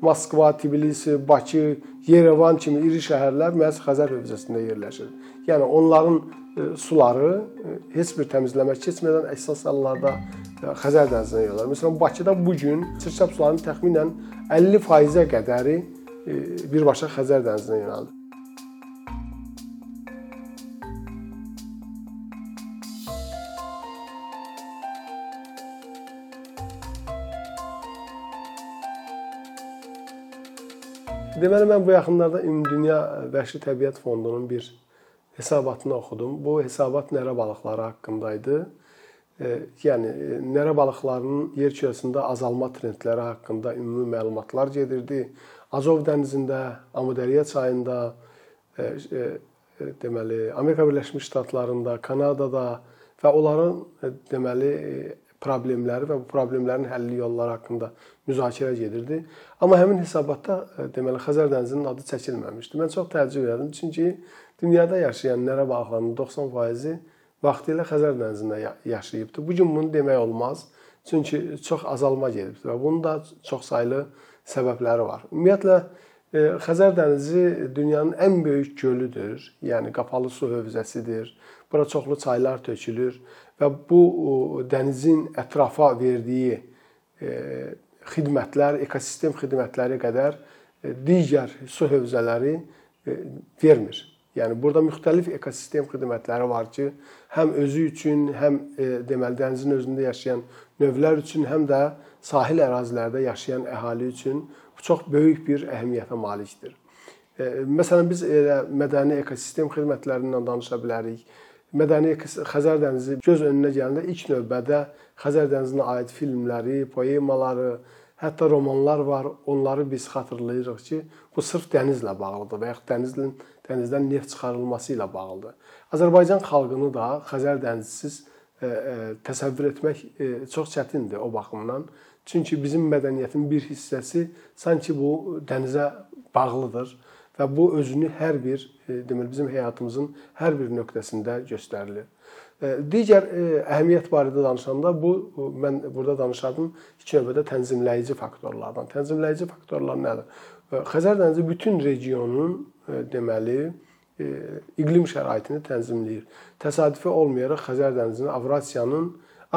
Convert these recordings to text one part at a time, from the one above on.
Moskva, Tbilisi, Bakı, Yerevan kimi iri şəhərlər məhz Xəzər hövzəsində yerləşir. Yəni onların e, suları e, heç bir təmizləmə keçmədən əsas hallarda e, Xəzər dənizinə yollar. Məsələn, Bakıda bu gün çirkab sularının təxminən 50%-ə qədəri birbaşa Xəzər dənizinə yönəldir. Deməli mən bu yaxınlarda Ümumdünya Vəhşi Təbiət Fondunun bir hesabatını oxudum. Bu hesabat nərə balıqları haqqında idi. E, yəni nərə balıqlarının yer kürəsində azalma trendləri haqqında ümumi məlumatlar gedirdi. Azov dənizində, Amudəriyə çayında, e, e, deməli Amerika Birləşmiş Ştatlarında, Kanadada və onların deməli problemləri və bu problemlərin həlli yolları haqqında müzakirə gedirdi. Amma həmin hesabatda e, deməli Xəzər dənizinin adı çəkilməmişdi. Mən çox təəccüb edirdim, çünki dünyada yaşayan nərə balıqlarının 90%-i vaxtilə Xəzər dənizində yaşayıbdı. Bu gün bunu demək olmaz, çünki çox azalma gedibdir və bunun da çoxsaylı səbəbləri var. Ümumiyyətlə e, Xəzər dənizi dünyanın ən böyük gölüdür. Yəni qapalı su hövzəsidir. Bura çoxlu çaylar tökülür və bu dənizin ətrafa verdiyi e, xidmətlər, ekosistem xidmətləri qədər e, digər su hövzələri e, vermir. Yəni burada müxtəlif ekosistem xidmətləri var ki, həm özü üçün, həm deməli dənizin özündə yaşayan növlər üçün, həm də sahil ərazilərdə yaşayan əhali üçün bu çox böyük bir əhəmiyyətə malikdir. Məsələn biz elə mədəni ekosistem xidmətlərindən danışa bilərik mədəni Xəzər dənizi göz önünə gələndə ilk növbədə Xəzər dənizinə aid filmləri, poemaları, hətta romanlar var. Onları biz xatırlayırıq ki, bu sırf dənizlə bağlıdır və yaxud dənizin dənizdən neft çıxarılması ilə bağlıdır. Azərbaycan xalqını da Xəzər dənizsiz e, e, təsəvvür etmək e, çox çətindir o baxımdan. Çünki bizim mədəniyyətin bir hissəsi sanki bu dənizə bağlıdır və bu özünü hər bir e, deməli bizim həyatımızın hər bir nöqtəsində göstərilir. E, digər e, əhəmiyyət barədə danışanda bu mən burada danışardım ilk növbədə tənzimləyici faktorlardan. Tənzimləyici faktorlar nədir? Xəzər dənizi bütün regionun deməli iqlim şəraitini tənzimləyir. Təsadüfi olmayaraq Xəzər dənizini Avrasiyanın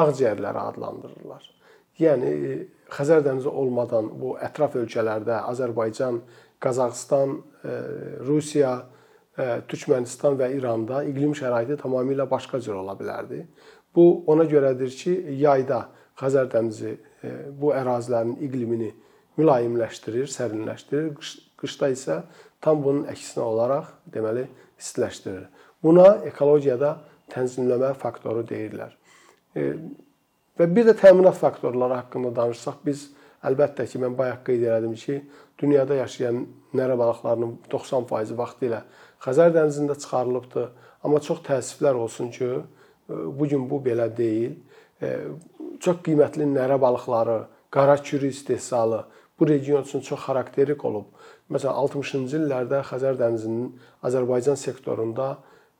ağciyərləri adlandırırlar. Yəni Xəzər dənizi olmadan bu ətraf ölkələrdə Azərbaycan, Qazaxıstan, e, Rusiya, e, Türkmənistan və İranda iqlim şəraiti tamamilə başqa cür ola bilərdi. Bu ona görədir ki, yayda Xəzər dənizi e, bu ərazilərin iqlimini mülayimləşdirir, sərinləşdirir. Qışda isə tam bunun əksinə olaraq deməli istiləşdirir. Buna ekologiyada tənzimləmə faktoru deyirlər. Və bir də təminat faktorları haqqında danışsaq biz əlbəttə ki, mən bayaq qeyd elədim ki, dünyada yaşayan nərə balıqlarının 90% vaxtilə Xəzər dənizində çıxarılıbdı. Amma çox təəssüflər olsun ki, e, bu gün bu belə deyil. E, çox qiymətli nərə balıqları, qara kürü istehsalı bu region üçün çox xarakterik olub. Məsələn, 60-cı illərdə Xəzər dənizinin Azərbaycan sektorunda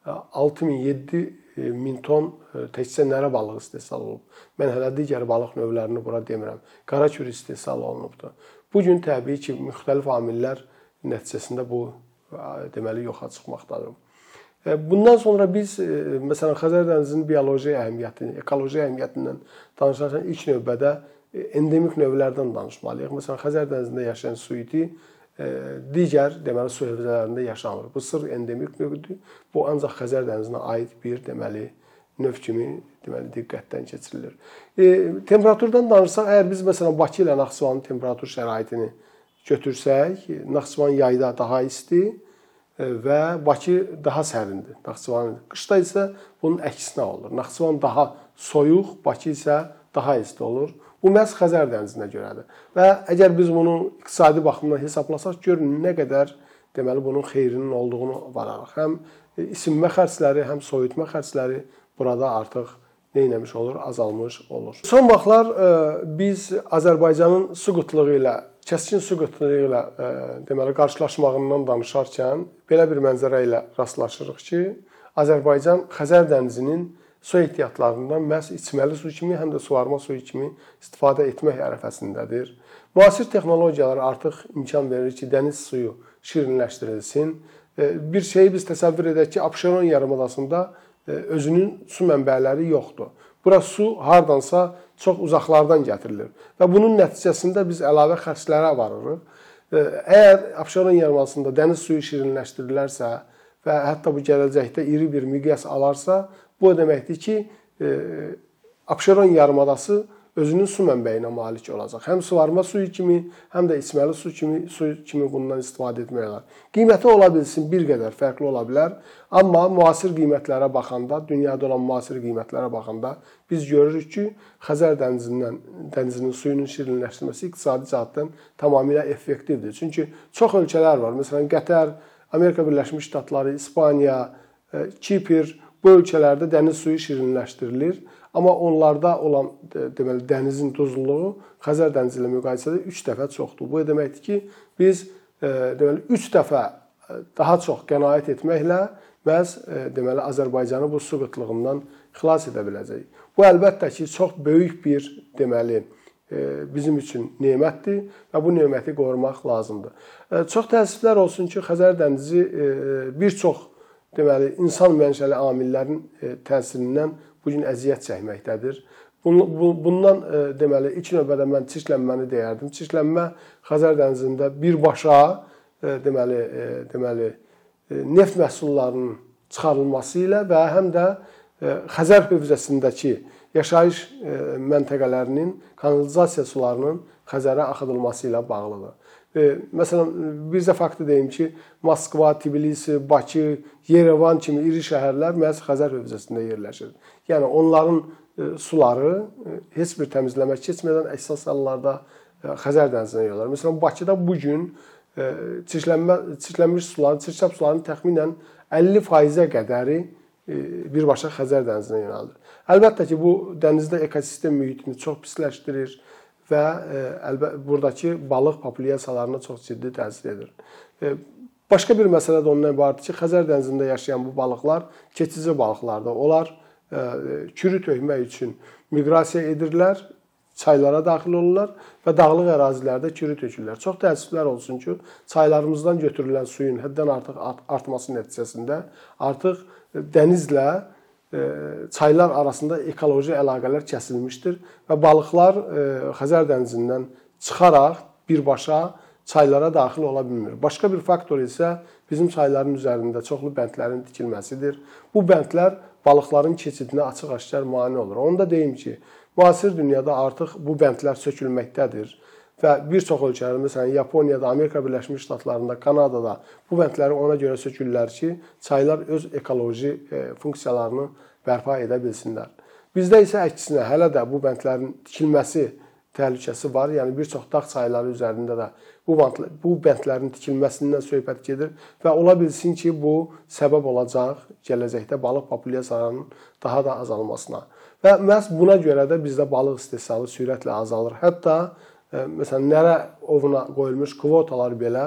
6007 e, min ton təkcə nərə balığı istehsal olunub. Mən hələ digər balıq növlərini bura demirəm. Qara kürü istehsal olunubdu. Bu gün təbii ki, müxtəlif amillər nəticəsində bu deməli yoxa çıxmaqdadır. Bundan sonra biz məsələn Xəzər dənizinin bioloji əhəmiyyətini, ekoloji əhəmiyyətindən danışarkən ilk növbədə endemik növlərdən danışmalıyıq. Məsələn Xəzər dənizində yaşayan suiti digər deməli su hövzələrində yaşamır. Bu sırf endemik növdür. Bu ancaq Xəzər dənizinə aid bir deməli növ kimi deməli diqqətdən keçirilir. E, temperaturdan danışsaq, əgər biz məsələn Bakı ilə Naxçıvanın temperatur şəraitini götürsək, Naxçıvan yayda daha isti e, və Bakı daha sərindir. Naxçıvan qışda isə bunun əksinə olur. Naxçıvan daha soyuq, Bakı isə daha isti olur. Bu məhz Xəzər dənizinə görədir. Və əgər biz bunu iqtisadi baxımdan hesablasaq, görün nə qədər deməli bunun xeyrinin olduğunu vararıq. Həm isinmə xərcləri, həm soyutma xərcləri burada artıq nə etmiş olur? Azalmış olur. Son vaxtlar e, biz Azərbaycanın su qıtlığı ilə, kəskin su qıtlığı ilə e, deməli qarşılaşmağından danışarkən belə bir mənzərə ilə rastlaşırıq ki, Azərbaycan Xəzər dənizinin su ehtiyatlarından məhz içməli su kimi, həm də suvarma suyu kimi istifadə etmək ərəfəsindədir. Müasir texnologiyalar artıq imkan verir ki, dəniz suyu şirinləşdirilsin. Bir şeyi biz təsəvvür edək ki, Abşeron yarımadasında özünün su mənbələri yoxdur. Bura su hardansa çox uzaqlardan gətirilir və bunun nəticəsində biz əlavə xərclərə varırıq. Əgər Abşeron yarımadasında dəniz suyu şirinləşdirilərsə və hətta bu gələcəkdə iri bir miqyas alarsa, bu o deməkdir ki, Abşeron yarımadası özünün su mənbəyinə malik olacaq. Həm suvarma suyu kimi, həm də içməli su kimi, su kimi bundan istifadə etmək olar. Qiyməti ola bilsin bir qədər fərqli ola bilər, amma müasir qiymətlərə baxanda, dünyada olan müasir qiymətlərə baxanda biz görürük ki, Xəzər dənizindən dənizinin suyunun şirinləşdirilməsi iqtisadi cəhətdən tamamilə effektivdir. Çünki çox ölkələr var. Məsələn, Qətər, Amerika Birləşmiş Ştatları, İspaniya, e, Kipr bu ölkələrdə dəniz suyu şirinləşdirilir. Amma onlarda olan deməli dənizin duzluluğu Xəzər dənizi ilə müqayisədə 3 dəfə çoxdur. Bu deməkdir ki, biz e, deməli 3 dəfə e, daha çox qənaət etməklə məhz e, deməli Azərbaycanı bu su qıtlığından xilas edə biləcəyik. Bu əlbəttə ki, çox böyük bir deməli bizim üçün nemətdir və bu neməti qorumaq lazımdır. Çox təəssüflər olsun ki, Xəzər dənizi bir çox deməli insan mənşəli amillərin təsirindən bu gün əziyyət çəkməkdədir. Bundan e, deməli ilk növbədə mən çirklənməni deyərdim. Çirklənmə Xəzər dənizində birbaşa e, deməli e, deməli neft məhsullarının çıxarılması ilə və həm də Xəzər hövzəsindəki yaşayış məntəqələrinin kanalizasiya sularının Xəzərə axıdılması ilə bağlıdır. Məsələn, bizə faktı deyim ki, Moskva, Tbilisi, Bakı, Yerevan kimi iri şəhərlər məhz Xəzər hövzəsində yerləşir. Yəni onların e, suları e, heç bir təmizləmə keçmədən əsas hallarda e, Xəzər dənizinə yollar. Məsələn, Bakıda bu gün çirklənmə çirklənmiş suların, çirkab sularının təxminən 50%-ə qədəri birbaşa Xəzər dənizinə yönəldir. Əlbəttə ki, bu dənizdə ekosistem mühitini çox pisləşdirir və əlbəttə buradakı balıq populyasiyalarına çox ciddi təsir edir. Başqa bir məsələ də ondan ibarətdir ki, Xəzər dənizində yaşayan bu balıqlar keçici balıqlardır. Onlar kürü tökmək üçün miqrasiya edirlər, çaylara daxil olurlar və dağlıq ərazilərdə kürü tökürlər. Çox təəssüflər olsun ki, çaylarımızdan götürülən suyun həddən artıq artması nəticəsində artıq dənizlə çaylar arasında ekoloji əlaqələr kəsilmişdir və balıqlar Xəzər dənizindən çıxaraq birbaşa çaylara daxil ola bilmir. Başqa bir faktor isə bizim çayların üzərində çoxlu bəndlərin tikilməsidir. Bu bəndlər balıqların keçidinə açıq-aşkar mane olur. Onu da deyim ki, müasir dünyada artıq bu bəndlər sökülməkdədir və bir çox ölkələr, məsələn, Yaponiyada, Amerika Birləşmiş Ştatlarında, Kanadada bu bəndləri ona görə sökürlər ki, çaylar öz ekoloji e, funksiyalarını bərpa edə bilsinlər. Bizdə isə əksinə hələ də bu bəndlərin tikilməsi təhlükəsi var. Yəni bir çox dağ çayları üzərində də bu bu bəndlərin tikilməsindən söhbət gedir və ola bilsin ki, bu səbəb olacaq gələcəkdə balıq populyasiyalarının daha da azalmasına. Və məhz buna görə də bizdə balıq istehsalı sürətlə azalır. Hətta məsələn nərə ovuna qoyulmuş kvotalar belə,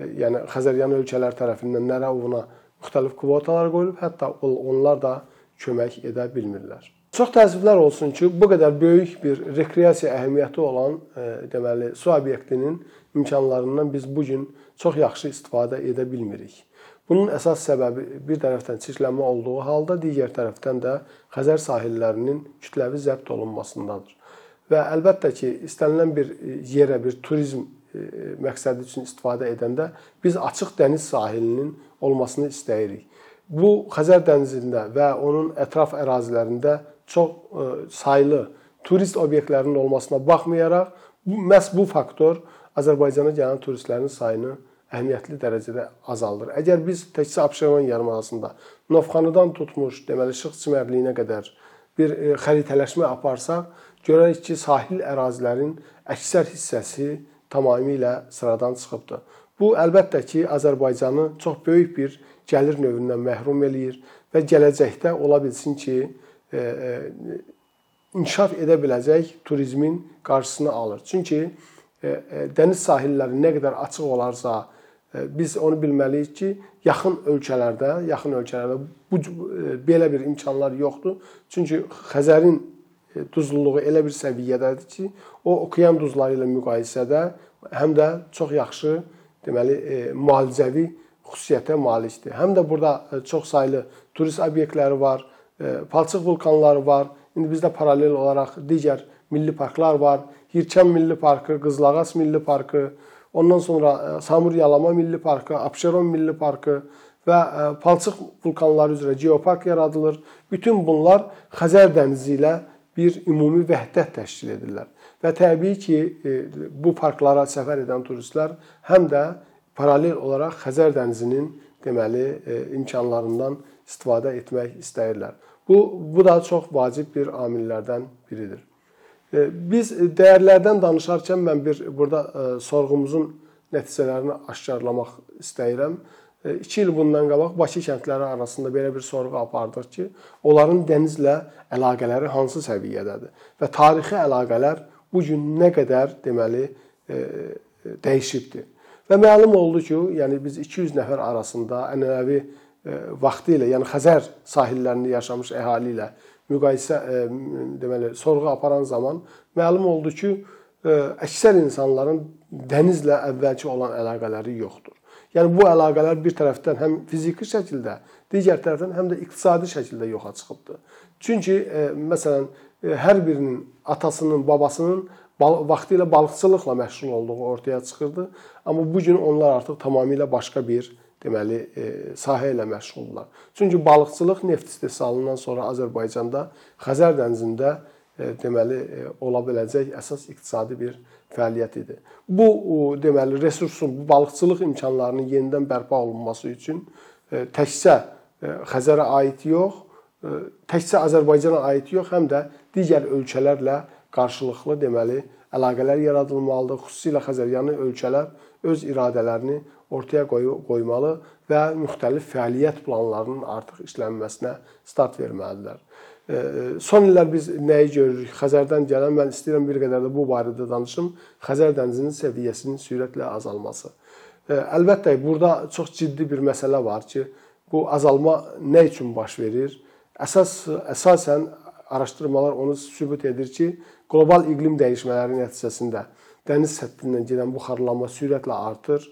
yəni Xəzəryan ölkələr tərəfindən nərə ovuna müxtəlif kvotalar qoyulub, hətta onlar da kömək edə bilmirlər. Çox təəssüflər olsun ki, bu qədər böyük bir rekreasiya əhəmiyyəti olan, deməli, su obyektinin imkanlarından biz bu gün çox yaxşı istifadə edə bilmirik. Bunun əsas səbəbi bir tərəfdən çirklənmə olduğu halda, digər tərəfdən də Xəzər sahillərinin kütləvi zəbt olunmasındadır. Və əlbəttə ki, istənilən bir yerə bir turizm e, məqsədi üçün istifadə edəndə biz açıq dəniz sahilinin olmasını istəyirik. Bu Xəzər dənizində və onun ətraf ərazilərində çox e, saylı turist obyektlərinin olmasına baxmayaraq, bu məhz bu faktor Azərbaycana gələn turistlərin sayını əhəmiyyətli dərəcədə azaldır. Əgər biz təkcə Abşeron yarımadasında Novxanıdan tutmuş, deməli Şıx çimərliyinə qədər bir e, xəritələşmə aparsaq, görərik ki, sahil ərazilərin əksər hissəsi tamamilə sıradan çıxıbdır. Bu əlbəttə ki, Azərbaycanı çox böyük bir gəlir növündən məhrum eləyir və gələcəkdə ola bilsin ki, E, e, inkişaf edə biləcək turizmin qarşısını alır. Çünki e, dəniz sahilləri nə qədər açıq olarsa, biz onu bilməliyik ki, yaxın ölkələrdə, yaxın ölkələrdə bu belə bir imkanlar yoxdur. Çünki Xəzərin duzluluğu elə bir səviyyədədir ki, o okean duzları ilə müqayisədə həm də çox yaxşı, deməli, müalicəvi xüsusiyyətə malikdir. Həm də burada çox saylı turist obyektləri var, palçıq vulkanları var. İndi bizdə paralel olaraq digər milli parklar var. Hirçən Milli Parkı, Qızılağac Milli Parkı, ondan sonra Samur Yalama Milli Parkı, Abşeron Milli Parkı və palçıq vulkanları üzrə geopark yaradılır. Bütün bunlar Xəzər dənizi ilə bir ümumi vəhdət təşkil edirlər. Və təbii ki, bu parklara səfər edən turistlər həm də paralel olaraq Xəzər dənizinin deməli imkanlarından istifadə etmək istəyirlər. Bu bu da çox vacib bir amillərdən biridir. Biz dəyərlərdən danışarkən mən bir burada e, sorğumuzun nəticələrini aşkarlamaq istəyirəm. 2 il bundan qabaq Bakı kəndləri arasında belə bir sorğu apardıq ki, onların dənizlə əlaqələri hansı səviyyədədir və tarixi əlaqələr bu gün nə qədər deməli e, dəyişibdir. Və məlum oldu ki, yəni biz 200 nəfər arasında ənənəvi e, vaxtı ilə, yəni Xəzər sahillərində yaşamış əhali ilə müqayisə e, deməli sorğu aparan zaman məlum oldu ki, e, əksər insanların dənizlə əvvəlki olan əlaqələri yoxdur. Yəni bu əlaqələr bir tərəfdən həm fiziki şəkildə, digər tərəfdən həm də iqtisadi şəkildə yoxa çıxıbdı. Çünki e, məsələn hər birinin atasının, babasının vaxtı ilə balıqçılıqla məşğul olduğu ortaya çıxırdı. Amma bu gün onlar artıq tamamilə başqa bir deməli e, sahə ilə məşğuldurlar. Çünki balıqçılıq neft istehsalından sonra Azərbaycanda Xəzər dənizində e, deməli e, ola biləcək əsas iqtisadi bir fəaliyyət idi. Bu deməli resursun, bu balıqçılıq imkanlarının yenidən bərpa olunması üçün təkcə Xəzərə aid yox, təkcə Azərbaycana aid yox, həm də digər ölkələrlə qarşılıqlı deməli əlaqələr yaradılmalıdır. Xüsusilə Xəzəryanı ölkələr öz iradələrini ortaya qoymalı və müxtəlif fəaliyyət planlarının artıq işlənməsinə start verməlidirlər. Son illər biz nəyi görürük? Xəzərdən gələn mən istəyirəm bir qədər də bu barədə danışım. Xəzər dənizinin səviyyəsinin sürətlə azalması. Əlbəttə burada çox ciddi bir məsələ var ki, bu azalma nə üçün baş verir? Əsas əsasən araşdırmalar onu sübut edir ki, qlobal iqlim dəyişmələri nəticəsində dəniz səthindən gedən buxarlanma sürətlə artır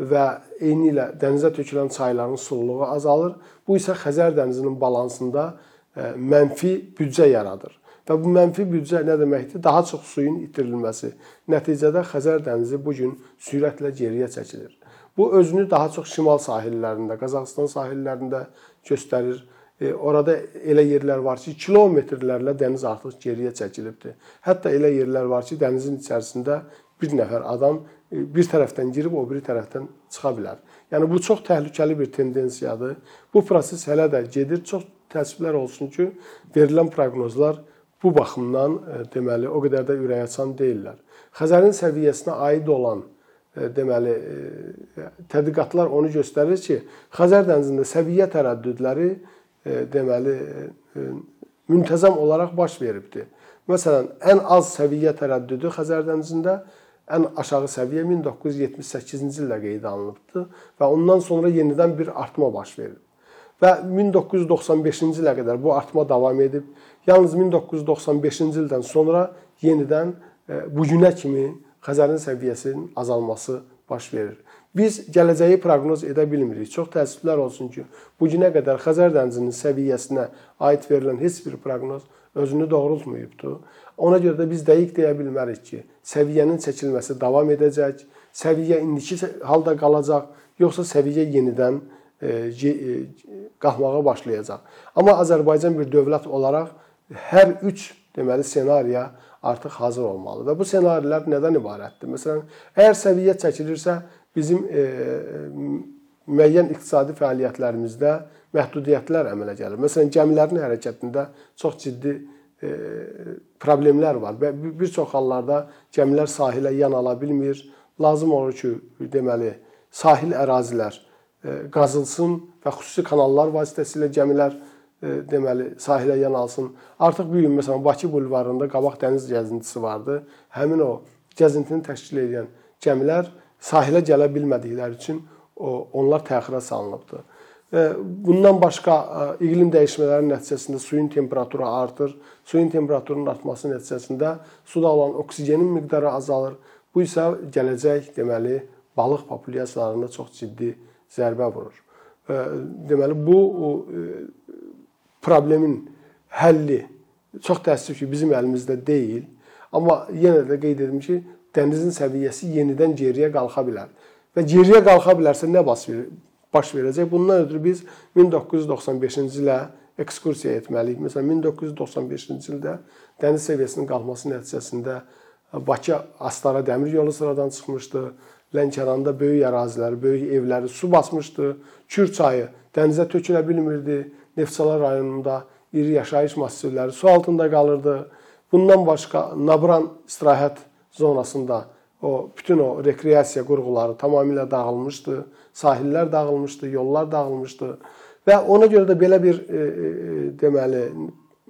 və eyni ilə dənizə tökülən çayların sululuğu azalır. Bu isə Xəzər dənizinin balansında mənfi büdcə yaradır. Və bu mənfi büdcə nə deməkdir? Daha çox suyun itirilməsi. Nəticədə Xəzər dənizi bu gün sürətlə geriyə çəkilir. Bu özünü daha çox şimal sahillərində, Qazaxıstan sahillərində göstərir. E, orada elə yerlər var ki, kilometrlərlə dəniz artıq geriyə çəkilibdir. Hətta elə yerlər var ki, dənizin içərisində bir nəfər adam bir tərəfdən girib o biri tərəfdən çıxa bilər. Yəni bu çox təhlükəli bir tendensiyadır. Bu proses hələ də gedir. Çox təəssüflər olsun ki, verilən proqnozlar bu baxımdan e, deməli o qədər də ürəkaçan deyillər. Xəzərin səviyyəsinə aid olan e, deməli e, tədqiqatlar onu göstərir ki, Xəzər dənizində səviyyə tərəddüdləri deməli müntəzəm olaraq baş veribdi. Məsələn, ən az səviyyə tərəddüdü Xəzər dənizində ən aşağı səviyyə 1978-ci ildə qeydə alınıbdı və ondan sonra yenidən bir artma baş verib. Və 1995-ci ilə qədər bu artma davam edib. Yalnız 1995-ci ildən sonra yenidən e, bu günə kimi Xəzərin səviyyəsinin azalması baş verir. Biz gələcəyi proqnoz edə bilmirik. Çox təəssüflər olsun ki, bu günə qədər Xəzər dənizinin səviyyəsinə aid verilən heç bir proqnoz özünü doğrultmayıbdı. Ona görə də biz dəqiq deyə bilmərik ki, səviyyənin çəkilməsi davam edəcək, səviyyə indiki halda qalacaq, yoxsa səviyyə yenidən qalxmağa başlayacaq. Amma Azərbaycan bir dövlət olaraq hər üç deməli ssenariyə artıq hazır olmalı və bu ssenarilər nədən ibarətdir? Məsələn, əgər səviyyə çəkilirsə, bizim e, müəyyən iqtisadi fəaliyyətlərimizdə məhdudiyyətlər əmələ gəlir. Məsələn, gəmilərin hərəkətində çox ciddi e, problemlər var və bir çox hallarda gəmilər sahilə yan ala bilmir. Lazım olur ki, deməli, sahil ərazilər e, qazılsın və xüsusi kanallar vasitəsilə gəmilər e, deməli sahilə yan alsın. Artıq bu gün məsələn Bakı bulvarında qabaq dəniz gəzintisi vardı. Həmin o gəzintini təşkil edən gəmilər sahilə gələ bilmədikləri üçün onlar təxirə salınıbdır. Bundan başqa iqlim dəyişmələri nəticəsində suyun temperaturu artır. Suyun temperaturunun artması nəticəsində suda olan oksigenin miqdarı azalır. Bu isə gələcək deməli balıq populyasiyalarına çox ciddi zərbə vurur. Deməli bu problemin həlli çox təəssüf ki, bizim əlimizdə deyil. Amma yenə də qeyd edim ki, dənizin səviyyəsi yenidən geriyə qalxa bilər. Və geriyə qalxa bilərsə nə baş verəcək? Bundan ötürü biz 1995-ci ilə ekskursiya etməliyik. Məsələn, 1995-ci ildə dəniz səviyyəsinin qalxması nəticəsində Bakı Astara dəmir yolu sıradan çıxmışdı. Lənkəranda böyük əraziləri, böyük evləri su basmışdı. Kür çayı dənizə tökülə bilmirdi. Neftçala rayonunda iri yaşayış massivləri su altında qalırdı. Bundan başqa Nabran istirahət zonasında o bütün o rekreasiya qurğuları tamamilə dağılmışdı. Sahillər dağılmışdı, yollar dağılmışdı və ona görə də belə bir e, e, deməli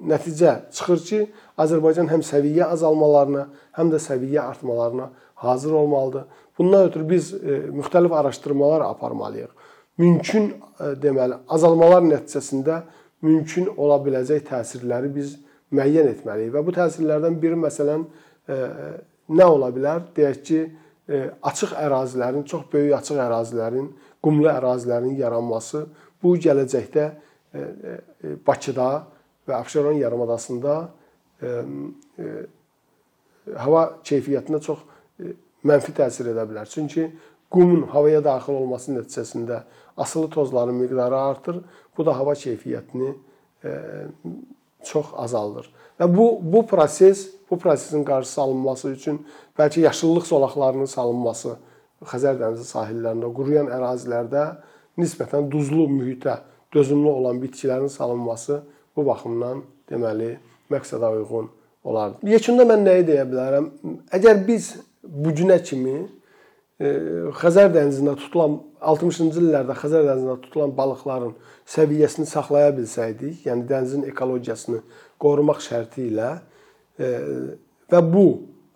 nəticə çıxır ki, Azərbaycan həm səviyyə azalmalarına, həm də səviyyə artmalarına hazır olmalıdır. Bundan ötürü biz e, müxtəlif araşdırmalar aparmalıyıq. Mümkün e, deməli azalmalar nəticəsində mümkün ola biləcək təsirləri biz müəyyən etməliyik və bu təsirlərdən biri məsələn e, nə ola bilər? Deyək ki, açıq ərazilərin, çox böyük açıq ərazilərin, qumlu ərazilərin yaranması bu gələcəkdə Bakıda və Abşeron yarımadasında hava keyfiyyətinə çox mənfi təsir edə bilər. Çünki qumun havaya daxil olması nəticəsində asılı tozların miqdarı artır. Bu da hava keyfiyyətini e, çox azaldır. Və bu bu proses, bu prosesin qarşısı alınması üçün bəlkə yaşıllıq zolaqlarının salınması Xəzər dənizi sahillərində, quruyan ərazilərdə nisbətən duzlu mühitə dözümlü olan bitkilərin salınması bu baxımdan deməli məqsədə uyğun olardı. Yekunda mən nəyi deyə bilərəm? Əgər biz bu günə kimi Xəzər dənizində tutulan 60-cı illərdə Xəzər dənizində tutulan balıqların səviyyəsini saxlaya bilsəydik, yəni dənizin ekologiyasını qorumaq şərti ilə və bu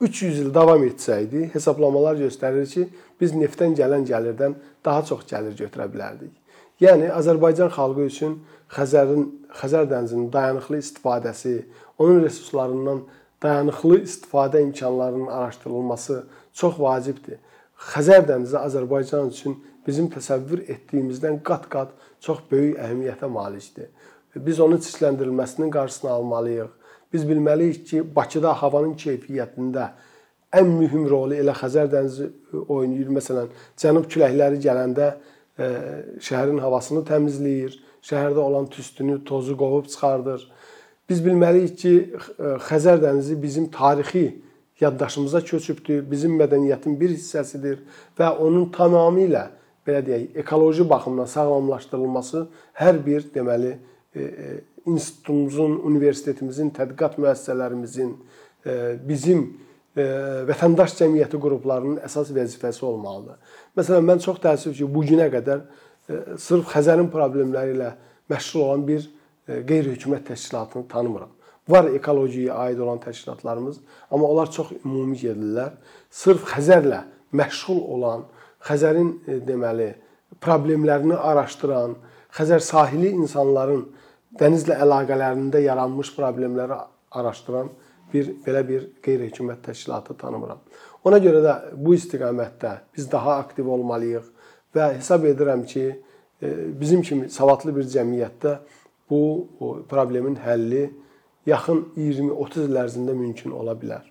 300 il davam etsəydi, hesablamalar göstərir ki, biz neftdən gələn gəlirdən daha çox gəlir götürə bilərdik. Yəni Azərbaycan xalqı üçün Xəzərin Xəzər dənizinin dayanıqlı istifadəsi, onun resurslarından dayanıqlı istifadə imkanlarının araşdırılması çox vacibdir. Xəzər dənizi Azərbaycan üçün bizim təsəvvür etdiyimizdən qat-qat çox böyük əhəmiyyətə malikdir. Biz onun çirkləndirilməsinin qarşısını almalıyıq. Biz bilməliyik ki, Bakıda havanın keyfiyyətində ən mühüm rolu elə Xəzər dənizi oynayır. Məsələn, cənub küləkləri gələndə e, şəhərin havasını təmizləyir, şəhərdə olan tüstünü, tozu qovub çıxardır. Biz bilməliyik ki, e, Xəzər dənizi bizim tarixi yaddaşımıza köçübdür, bizim mədəniyyətin bir hissəsidir və onun tamamilə belə deyək, ekoloji baxımdan sağlamlaşdırılması hər bir deməli e, e, institutumuzun, universitetimizin, tədqiqat müəssisələrimizin, bizim vətəndaş cəmiyyəti qruplarının əsas vəzifəsi olmalıdır. Məsələn, mən çox təəssüf ki, bu günə qədər sırf Xəzərin problemləri ilə məşğul olan bir qeyri-hökumət təşkilatını tanımıram. Var ekologiyaya aid olan təşkilatlarımız, amma onlar çox ümumi gedirlər. Sırf Xəzərlə məşğul olan, Xəzərin e, deməli problemlərini araşdıran, Xəzər sahili insanların dənizlə əlaqələrində yaranmış problemləri araşdıran bir belə bir qeyri-hökumət təşkilatı tanımıram. Ona görə də bu istiqamətdə biz daha aktiv olmalıyıq və hesab edirəm ki, e, bizim kimi savadlı bir cəmiyyətdə bu problemin həlli yaxın 20-30 il ərzində mümkün ola bilər.